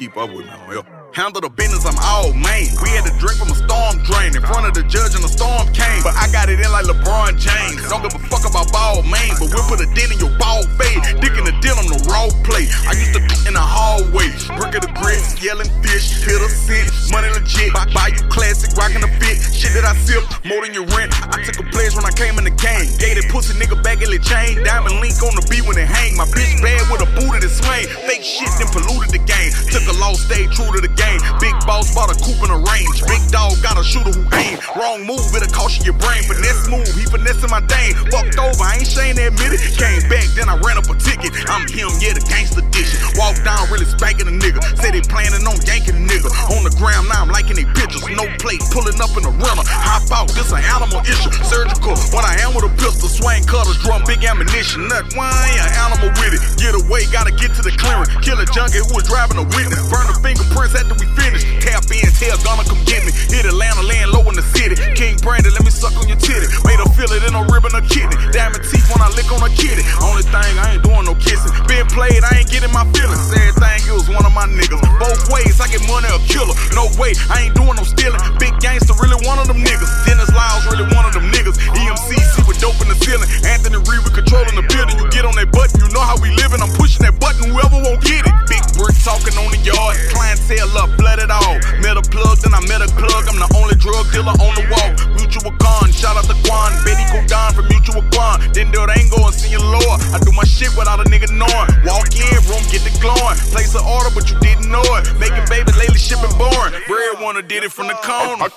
Keep up with me. Handle the business, I'm all main. We had to drink from a storm drain in front of the judge and the storm came. But I got it in like LeBron James. Don't give a fuck about ball main, but we'll put a dent in your ball fade. Dick in the den on the raw plate. I used to in the hallway. Brick of the grits, yelling fish, hit a sit, money legit. Buy, buy you classic, rockin' the fit. Shit that I sip, more than your rent. I took a pledge when I came in the game. That pussy nigga back in the chain. Diamond link on the beat when it hang. My bitch bad with a booty to swing. Fake shit then polluted the game. Took a loss, stayed true to the game. Big boss bought a coupe in a range. Big dog got a shooter who aim. Wrong move, it'll cost you your brain. Finesse move, he finessing my dame. Fucked over, I ain't ashamed to admit it. Came back, then I ran up a ticket. I'm him, yeah, the gangster edition. Walked down, really spanking a nigga. Said they planning on yanking a nigga. On ground, now I'm liking they pictures. No plate, pulling up in the runner. Hop out, this an animal issue. Surgical, when I am with a pistol. Swing cutter, drum, big ammunition. Nut, why an animal with it? Get away, gotta get to the clearing. Kill a junkie who was driving a witness. Burn the fingerprints after we finish. Tap in, tell gonna come get me. Hit Atlanta, land low in the city. King Brandon, let me suck on your titty. Made her feel it in a ribbon or kidney. Diamond teeth when I lick on a kitty. Only thing I ain't doing no kissing. Been played, I ain't getting my feelings. Everything it was one of my niggas. Both ways, I get money or killer. No way, I ain't doing no stealing. Big gangster, really one of them niggas. Dennis Lyles, really one of them niggas. EMCC with dope in the ceiling. Anthony Reed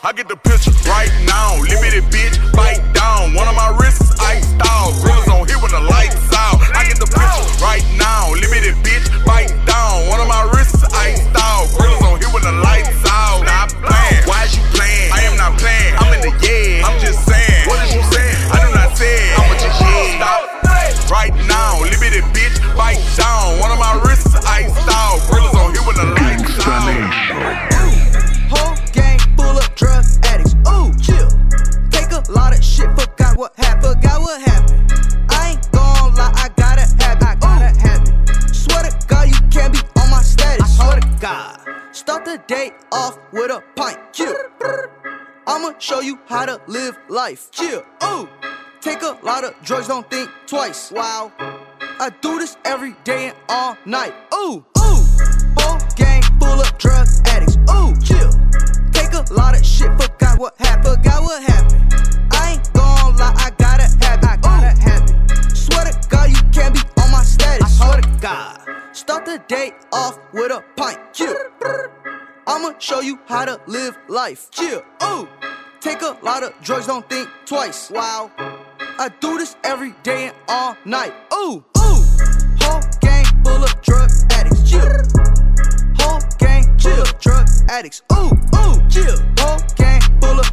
I, get the picture right now. A lot of drugs, don't think twice. Wow. I do this every day and all night. Ooh, ooh. Whole gang full of drug addicts. Ooh, chill. Take a lot of shit, forgot what happened. Forgot what happened. I ain't gon' lie, I gotta have it. I gotta have it. Swear to God, you can't be on my status. I swear to God. Start the day off with a pint. Chill. I'ma show you how to live life. Chill. Ooh. Take a lot of drugs, don't think twice. Wow. I do this every day and all night. Ooh, ooh. Whole gang full of drug addicts. Chill. Whole gang chill. Drug addicts. Ooh, ooh. Chill. Whole gang full of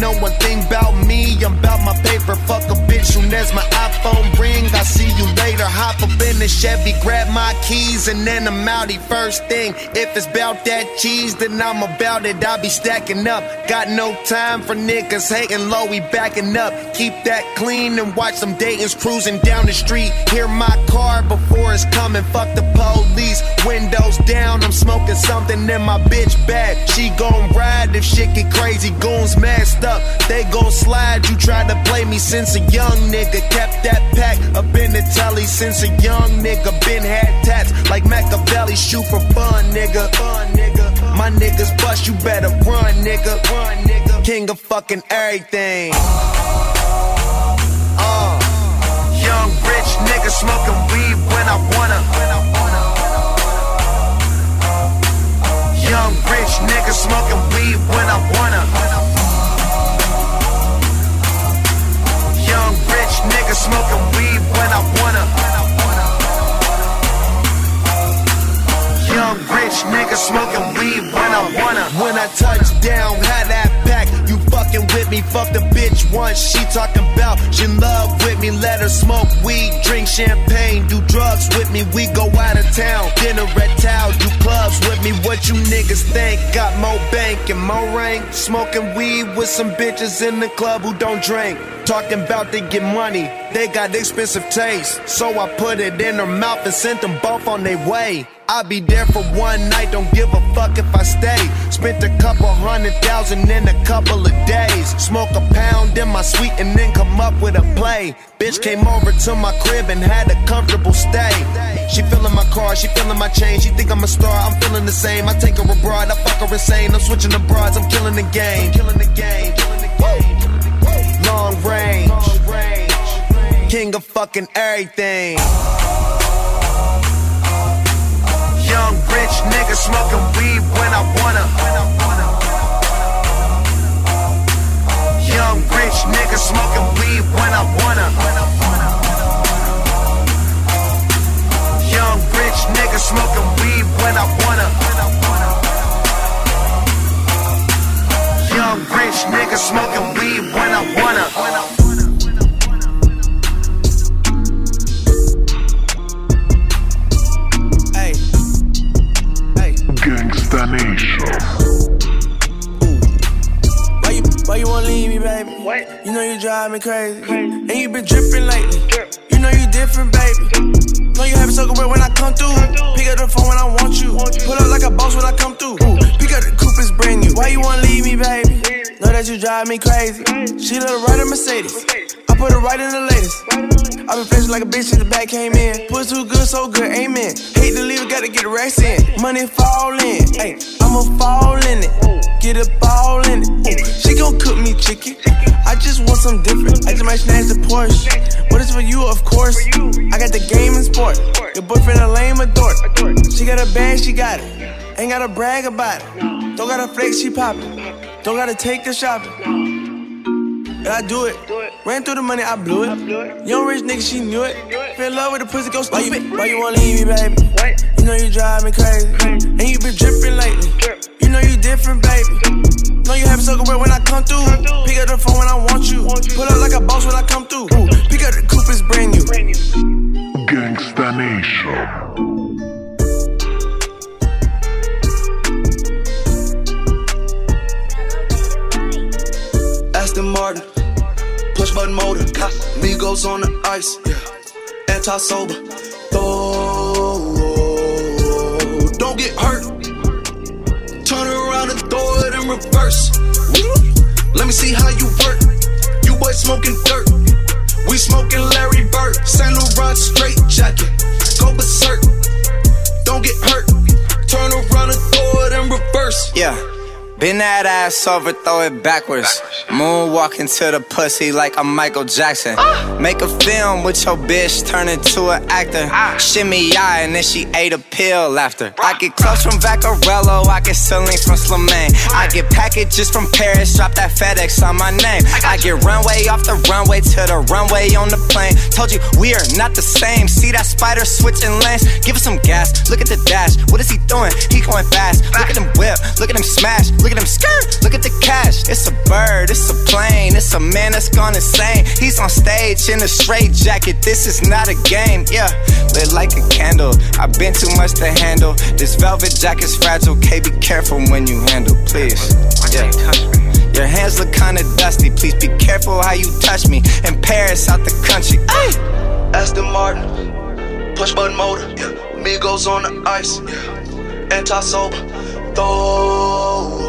know one thing about me, I'm about my paper. Fuck a bitch soon as my iPhone ring. I see you later. Hop up in the Chevy, grab my keys, and then I'm outie first thing. If it's about that cheese, then I'm about it. I be stacking up. Got no time for niggas hating low, we backing up. Keep that clean and watch some Dayton's cruising down the street. Hear my car before it's coming. Fuck the police. Windows down, I'm smoking something in my bitch bag. She gon' ride if shit get crazy. Goons masked up, they gon' slide. You tried to play me since a young nigga. Kept that pack up in the telly since a young nigga. Been had tats like Machiavelli. Shoot for fun, nigga. Fun, nigga. My niggas bust, you better run, nigga. Run, nigga. King of fucking everything. Uh, young rich nigga smoking weed when I wanna. Young rich nigga smoking weed when I wanna. Nigga smoking weed when I wanna. Young rich nigga smoking weed when I wanna. When I touch down, had that fucking with me, fuck the bitch once. She talking about she in love with me. Let her smoke weed, drink champagne, do drugs with me. We go out of town, dinner at Tao, do clubs with me. What you niggas think? Got more bank and more rank. Smoking weed with some bitches in the club who don't drink. Talking about they get money, they got expensive taste. So I put it in her mouth and sent them both on their way. I'll be there for one night, don't give a fuck if I stay. Spent a couple hundred thousand in a couple of days. Smoke a pound in my suite and then come up with a play. Bitch came over to my crib and had a comfortable stay. She feeling my car, she feeling my chain. She think I'm a star, I'm feeling the same. I take her abroad, I fuck her insane. I'm switching the broads, I'm killing the game. Killing the game, killing the game. Long range, king of fucking everything. Young rich nigga smoking weed when I wanna. Young rich nigga smoking weed when I wanna. Young rich nigga smoking weed when I wanna. Young rich nigga smoking weed when I wanna. Drive me crazy. And you been dripping lately. You know you different, baby. Know you having so good when I come through. Pick up the phone when I want you. Pull up like a boss when I come through. Pick up the coupe, it's brand new. Why you wanna leave me, baby? Know that you drive me crazy. She her ride a Mercedes. Put her right in the latest. I been flashing like a bitch since the back came in. Puss too good, so good, amen. Hate to leave it, gotta get the racks in. Money fall in, ayy, I'ma fall in it. Get up all in it. She gon' cook me chicken. I just want some different. I just might snatch the Porsche. What is for you, of course. I got the game and sport. Your boyfriend a lame a dork. She got a bag, she got it. Ain't gotta brag about it. Don't gotta flex, she poppin'. Don't gotta take the shopping. And I do it. do it. Ran through the money, I blew it. Young rich nigga, she knew it. Fell in love with the pussy, go stupid. Why you, why you wanna leave me, baby? You know you drive me crazy. And you been dripping lately. You know you different, baby. Know you having so good when I come through. Pick up the phone when I want you. Pull up like a boss when I come through. Pick up the coupe, it's brand new. Gangsta Nation. Migos on the ice, yeah. anti sober. Oh, oh, oh, don't get hurt. Turn around and throw it in reverse. Let me see how you work. You boys smoking dirt. We smoking Larry Bird. Saint Laurent straight jacket. Go berserk. Don't get hurt. Turn around and throw it in reverse. Yeah. Bend that ass over, throw it backwards. Moonwalk into the pussy like I'm Michael Jackson. Make a film with your bitch, turn into an actor. Shimmy eye, and then she ate a pill after. I get clothes from Vaccarello, I get ceilings from Slimane. I get packages from Paris, drop that FedEx on my name. I get runway off the runway to the runway on the plane. Told you we are not the same. See that spider switching lanes? Give us some gas. Look at the dash. What is he doing? He going fast. Look at him whip. Look at him smash. Look at at him skirt, look at the cash. It's a bird, it's a plane, it's a man that's gone insane. He's on stage in a straight jacket. This is not a game, yeah. Lit like a candle. I've been too much to handle. This velvet jacket's fragile. K, be careful when you handle, please. Yeah. Your hands look kinda dusty. Please be careful how you touch me. In Paris, out the country. Ay! Aston Martin, push button motor, yeah. Migos on the ice, yeah. anti sober. Throw,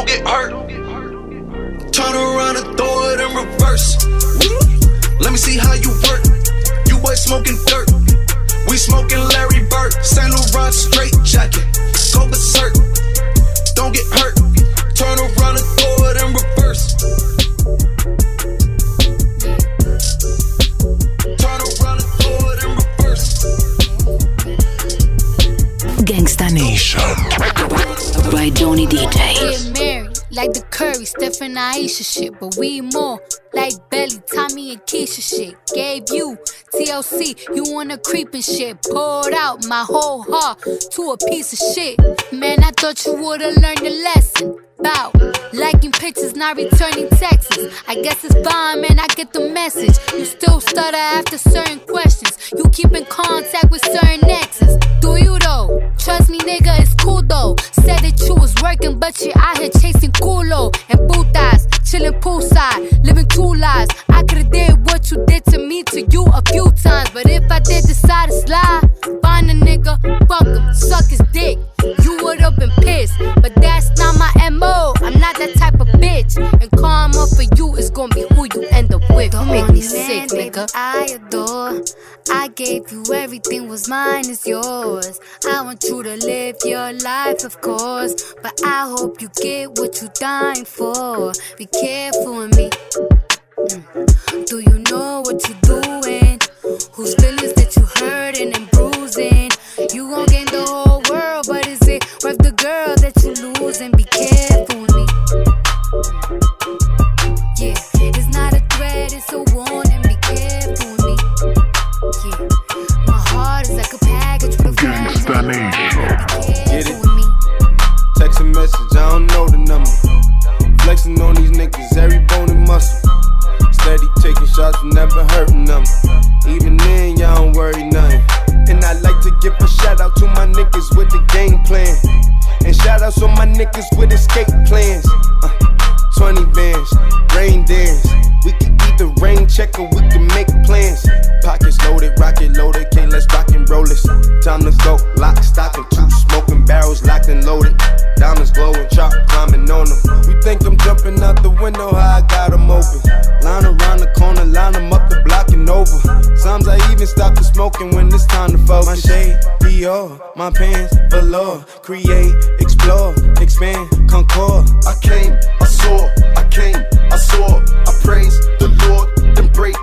don't get hurt. Turn around and throw it in reverse. Let me see how you work. You boys smoking dirt. We smoking Larry. Saint Laurent straight jacket. Go berserk. Don't get hurt. Turn around and throw it in reverse. Gangsta Nation. By Donny DJ. Like the Curry, Steph and Ayesha shit. But we more like Belly, Tommy and Keisha shit. Gave you TLC, you wanna creep and shit. Poured out my whole heart to a piece of shit. Man, I thought you would've learned a lesson. About liking pictures, not returning texts. I guess it's fine, man. I get the message. You still stutter after certain questions. You keep in contact with certain exes. You out here chasing culo and putas, chilling poolside, living two lives. I could've did what you did to me to you a few times, but if I did decide to slide, find a nigga, fuck him, suck his dick. You would've been pissed, but that's not my mo. I'm not that type of bitch, and karma for you is gonna be who you end up with. Don't make me sick, nigga. I adore. I gave you everything was mine is yours. I want you to live your life, of course, but I hope you get what you're dying for. Be careful with me. Game plan. And shout outs on my niggas with escape plans. Uh, 20 bands, rain dance. We can the rain check or we can make plans. Pockets loaded, rocket loaded, can't let's rock and roll this. Time to go, lock, stock, and two smoking barrels locked and loaded. Diamonds glowing, chop climbing on them. You think I'm jumping out the window, I got them open. Line around the corner, line them up the block and over. Sometimes I even stop the smoking when it's time to focus. My shade, Dior, my pants, velour. Create, explore, expand, concord. I came, I saw, I came, I saw, I praise the Lord, then break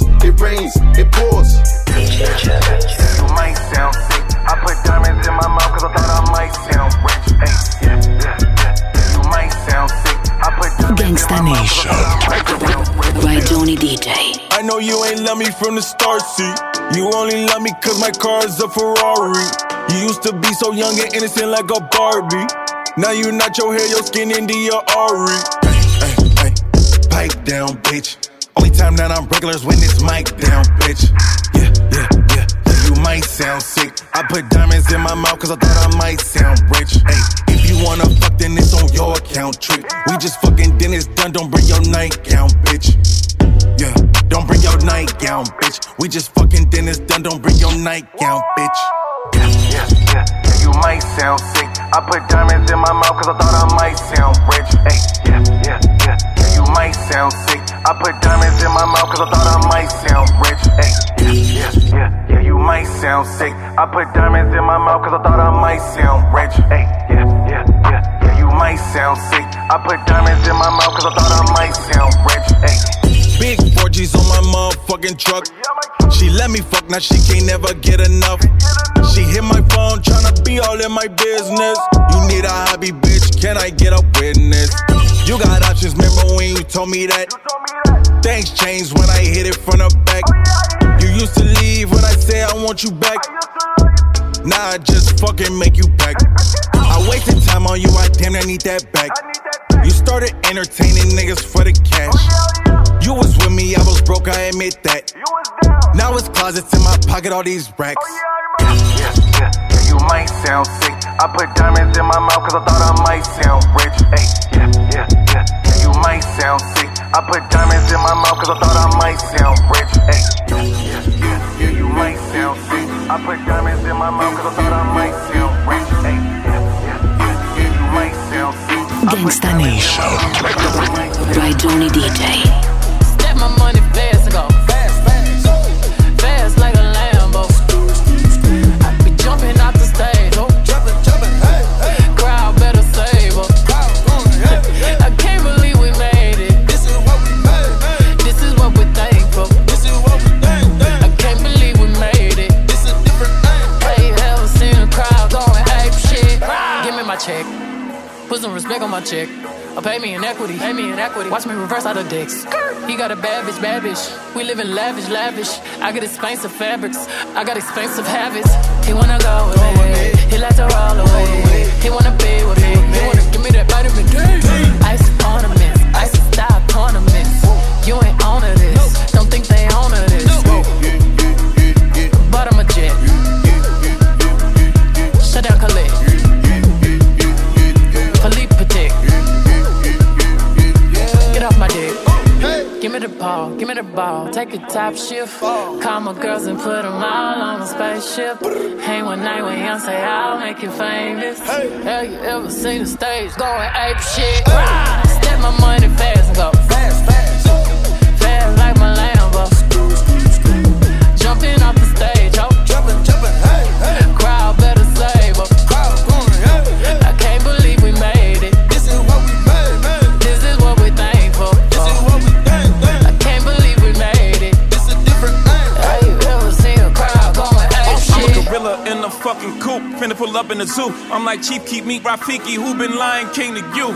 pours, it rains, it pours. You might sound sick. I put diamonds in my mouth cause I thought I might sound rich. Hey, yeah, yeah, yeah. You might sound sick. I put diamonds Gangsta Nation. By Donny DJ. I know you ain't love me from the start, see. You only love me cause my car is a Ferrari. You used to be so young and innocent like a Barbie. Now you not your hair, your skin into your Ari. Hey, hey, hey. Pipe down, bitch. Only time that I'm regular is when it's mic down, bitch. Yeah, yeah, yeah. yeah you might sound sick. I put diamonds in my mouth cause I thought I might sound rich. Hey, if you wanna fuck, then it's on your account, trick. We just fucking, then it's done. Don't bring your nightgown, bitch. Yeah, don't bring your nightgown, bitch. We just fucking, then it's done. Don't bring your nightgown, bitch. Yeah, yeah, yeah, yeah, you might sound sick. I put diamonds in my mouth cause I thought I might sound rich. Hey, yeah, yeah, yeah, might sound sick. I put diamonds in my mouth cause I thought I might sound rich. Hey, yeah, yeah, yeah, you might sound sick. I put diamonds in my mouth cause I thought I might sound rich. Hey, yeah, yeah, yeah, yeah, you might sound sick. I put diamonds in my mouth cause I thought I might sound rich. Hey. Big 4G's on my motherfucking truck. She let me fuck, now she can't never get enough. She hit my phone, tryna be all in my business. You need a hobby, bitch, can I get a witness? You got options, remember when you told me that? Things changed when I hit it from the back. You used to leave when I say I want you back. Now I just fucking make you back. I wasted time on you, I damn near need that back. You started entertaining niggas for the cash. You was with me, I was broke, I admit that. Now it's closets in my pocket, all these racks. Yeah, yeah, yeah, yeah, you might sound sick. I put diamonds in my mouth cause I thought I might sound rich. Hey, cause I thought I might sound rich. Hey, yeah, yeah, yeah, yeah, you might sound sick. I put diamonds in my mouth cause I thought I might sound rich. Hey, yeah, yeah, yeah, yeah, you might sound sick. Gangsta Nation by Johnny DJ. Check. Put some respect on my check. Or pay me in equity. Pay me in equity. Watch me reverse out of dicks. He got a bad bitch, bad bitch. We live in lavish, lavish. I got expensive fabrics. I got expensive habits. He wanna go with me. He like to roll away. He wanna be with me. He wanna give me that vitamin D. Ice Give me the ball, give me the ball. Take a top shift. Call my girls and put them all on a spaceship. Hang one night with Beyonce, I'll make you famous. Hey. Have you ever seen the stage going ape shit? Step my money fast and go fast, fast. Fast like my Lambo. Jumping off the fucking coop, finna pull up in the zoo. I'm like Chief Keef Meat Rafiki, who been Lion King to you?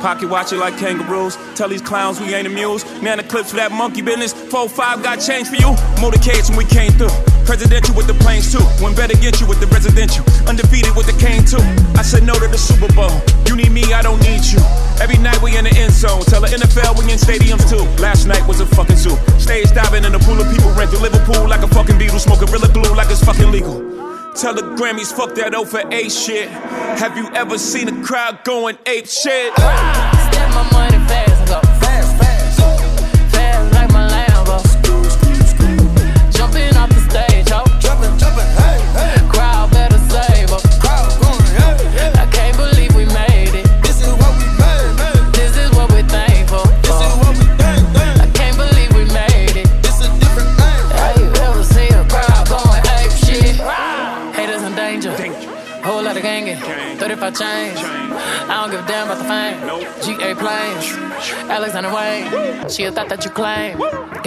Pocket watch it like kangaroos. Tell these clowns we ain't amused. Man, the clips for that monkey business. 4-5 got change for you. Motorcades when we came through. Presidential with the planes too. When better get you with the residential. Undefeated with the cane too. I said no to the Super Bowl. You need me, I don't need you. Every night we in the end zone. Tell the NFL we in stadiums too. Last night was a fucking zoo. Stage diving in a pool of people rent through Liverpool like a fucking Beatle. Smoke Gorilla Glue like it's fucking legal. Tell the Grammys, fuck that over A shit. Have you ever seen a crowd going ape shit? Step my money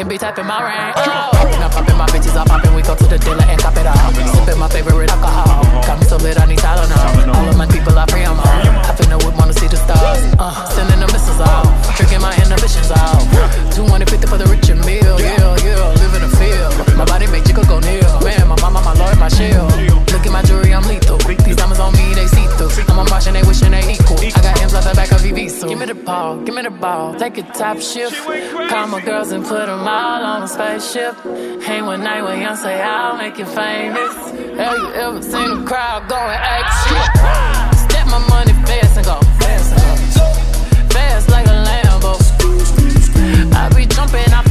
Can be typing my range. Oh. take a top shift. Call my girls and put them all on a spaceship. Hang one night with young, say I'll make you famous. Have you ever seen a crowd going ape? Step my money fast and go fast, fast like a Lambo. I be jumping, off.